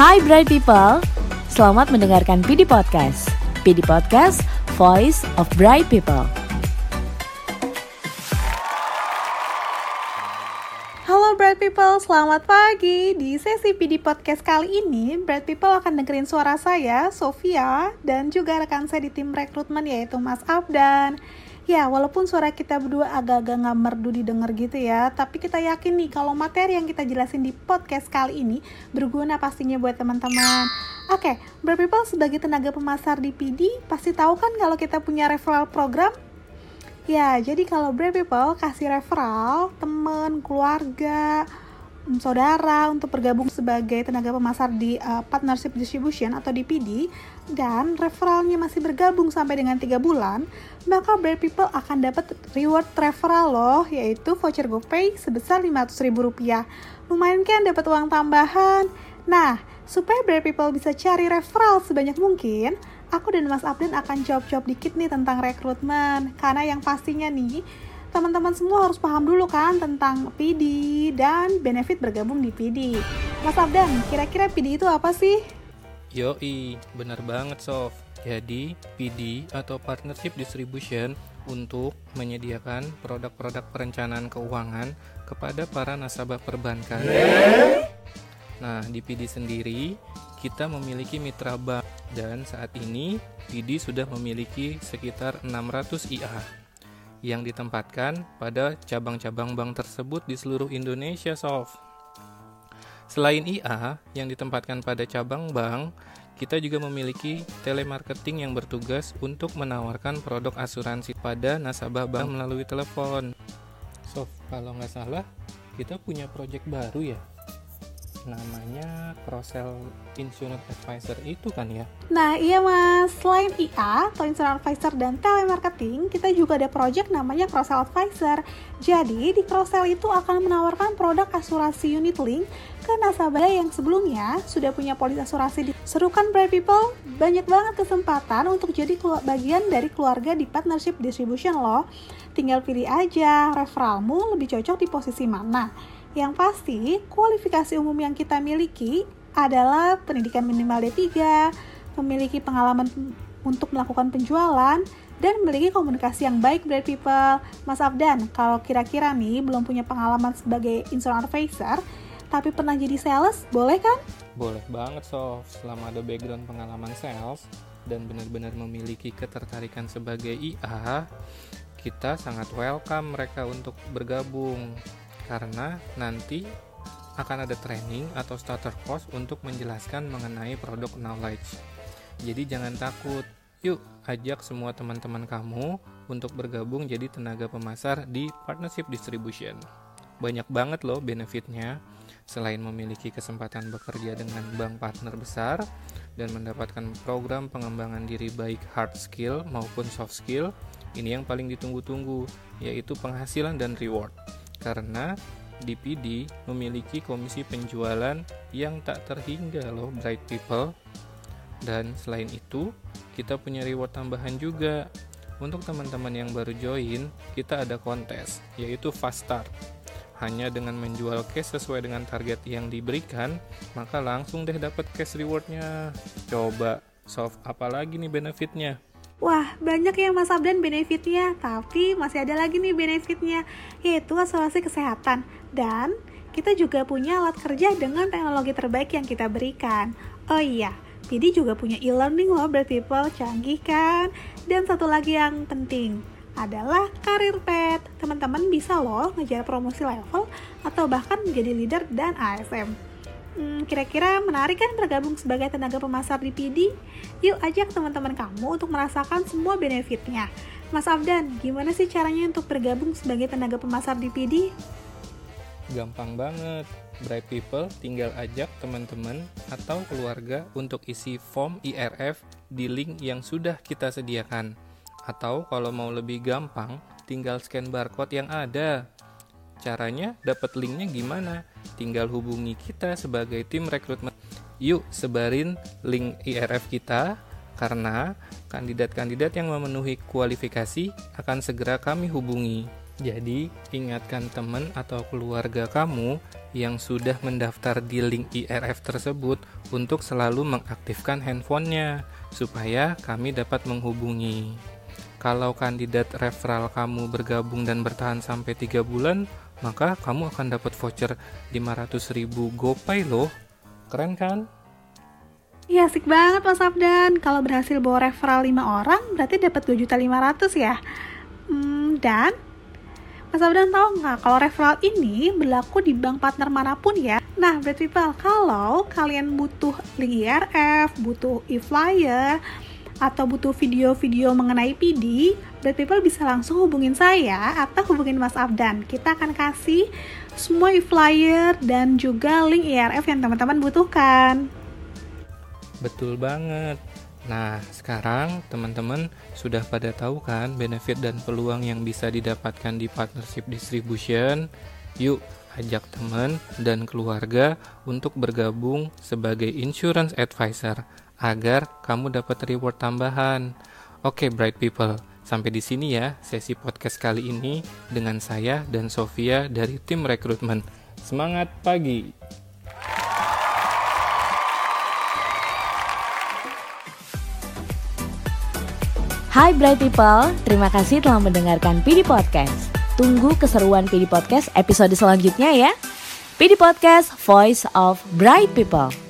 Hai Bright People, selamat mendengarkan PD Podcast. PD Podcast, Voice of Bright People. Halo Bright People, selamat pagi. Di sesi PD Podcast kali ini, Bright People akan dengerin suara saya, Sofia, dan juga rekan saya di tim rekrutmen yaitu Mas Abdan. Ya, walaupun suara kita berdua agak-agak nggak merdu didengar gitu ya, tapi kita yakin nih kalau materi yang kita jelasin di podcast kali ini berguna pastinya buat teman-teman. Oke, Bright People sebagai tenaga pemasar di PD, pasti tahu kan kalau kita punya referral program? Ya, jadi kalau Bright People kasih referral, teman, keluarga, saudara untuk bergabung sebagai tenaga pemasar di uh, partnership distribution atau DPD dan referralnya masih bergabung sampai dengan tiga bulan, maka Brand People akan dapat reward referral loh, yaitu voucher GoPay sebesar Rp500.000. Lumayan kan dapat uang tambahan. Nah, supaya Brand People bisa cari referral sebanyak mungkin, aku dan Mas Abden akan jawab-jawab dikit nih tentang rekrutmen. Karena yang pastinya nih, teman-teman semua harus paham dulu kan tentang PD dan benefit bergabung di PD. Mas Abdan, kira-kira PD itu apa sih? Yoi, bener banget Sof. Jadi, PD atau Partnership Distribution untuk menyediakan produk-produk perencanaan keuangan kepada para nasabah perbankan. Nah, di PD sendiri, kita memiliki mitra bank dan saat ini PD sudah memiliki sekitar 600 IA yang ditempatkan pada cabang-cabang bank tersebut di seluruh Indonesia, Sof. Selain IA yang ditempatkan pada cabang bank, kita juga memiliki telemarketing yang bertugas untuk menawarkan produk asuransi pada nasabah bank melalui telepon. Sof, kalau nggak salah, kita punya project baru ya namanya cross-sell insurance advisor itu kan ya? Nah iya mas, selain IA atau insurance advisor dan telemarketing, kita juga ada project namanya cross-sell advisor. Jadi di cross-sell itu akan menawarkan produk asuransi unit link ke nasabah yang sebelumnya sudah punya polis asuransi Serukan Bright People, banyak banget kesempatan untuk jadi bagian dari keluarga di partnership distribution loh. Tinggal pilih aja referralmu lebih cocok di posisi mana. Yang pasti, kualifikasi umum yang kita miliki adalah pendidikan minimal D3, memiliki pengalaman untuk melakukan penjualan, dan memiliki komunikasi yang baik Bright People. Mas Abdan, kalau kira-kira nih belum punya pengalaman sebagai insurance advisor, tapi pernah jadi sales, boleh kan? Boleh banget, Sof. Selama ada background pengalaman sales dan benar-benar memiliki ketertarikan sebagai IA, kita sangat welcome mereka untuk bergabung karena nanti akan ada training atau starter course untuk menjelaskan mengenai produk knowledge. Jadi jangan takut, yuk ajak semua teman-teman kamu untuk bergabung jadi tenaga pemasar di partnership distribution. Banyak banget loh benefitnya, selain memiliki kesempatan bekerja dengan bank partner besar dan mendapatkan program pengembangan diri baik hard skill maupun soft skill, ini yang paling ditunggu-tunggu, yaitu penghasilan dan reward karena DPD memiliki komisi penjualan yang tak terhingga loh Bright People. Dan selain itu, kita punya reward tambahan juga. Untuk teman-teman yang baru join, kita ada kontes, yaitu Fast Start. Hanya dengan menjual cash sesuai dengan target yang diberikan, maka langsung deh dapat cash rewardnya. Coba, soft apa lagi nih benefitnya? Wah, banyak ya Mas Abdan benefitnya, tapi masih ada lagi nih benefitnya, yaitu asuransi kesehatan. Dan kita juga punya alat kerja dengan teknologi terbaik yang kita berikan. Oh iya, PD juga punya e-learning loh, Bright People, canggih kan? Dan satu lagi yang penting, adalah karir pet. Teman-teman bisa loh ngejar promosi level atau bahkan menjadi leader dan ASM. Hmm, kira-kira menarik kan bergabung sebagai tenaga pemasar di PD? Yuk ajak teman-teman kamu untuk merasakan semua benefitnya. Mas Abdan, gimana sih caranya untuk bergabung sebagai tenaga pemasar di PD? Gampang banget. Bright People tinggal ajak teman-teman atau keluarga untuk isi form IRF di link yang sudah kita sediakan. Atau kalau mau lebih gampang, tinggal scan barcode yang ada. Caranya dapat linknya gimana? Tinggal hubungi kita sebagai tim rekrutmen. Yuk sebarin link IRF kita karena kandidat-kandidat yang memenuhi kualifikasi akan segera kami hubungi. Jadi, ingatkan teman atau keluarga kamu yang sudah mendaftar di link IRF tersebut untuk selalu mengaktifkan handphonenya supaya kami dapat menghubungi. Kalau kandidat referral kamu bergabung dan bertahan sampai 3 bulan, maka kamu akan dapat voucher 500.000 GoPay loh. Keren kan? Iya asik banget Mas Abdan. Kalau berhasil bawa referral 5 orang, berarti dapat 2.500 ya. Hmm, dan Mas Abdan tahu nggak kalau referral ini berlaku di bank partner mana pun ya? Nah, Bread People, kalau kalian butuh link IRF, butuh e-flyer, atau butuh video-video mengenai PD, Bread People bisa langsung hubungin saya atau hubungin Mas Abdan. Kita akan kasih semua e-flyer dan juga link IRF yang teman-teman butuhkan. Betul banget. Nah, sekarang teman-teman sudah pada tahu kan benefit dan peluang yang bisa didapatkan di partnership distribution? Yuk, ajak teman dan keluarga untuk bergabung sebagai insurance advisor agar kamu dapat reward tambahan. Oke, bright people. Sampai di sini ya sesi podcast kali ini dengan saya dan Sofia dari tim rekrutmen. Semangat pagi! Hai Bright People, terima kasih telah mendengarkan PD Podcast. Tunggu keseruan PD Podcast episode selanjutnya ya. PD Podcast, Voice of Bright People.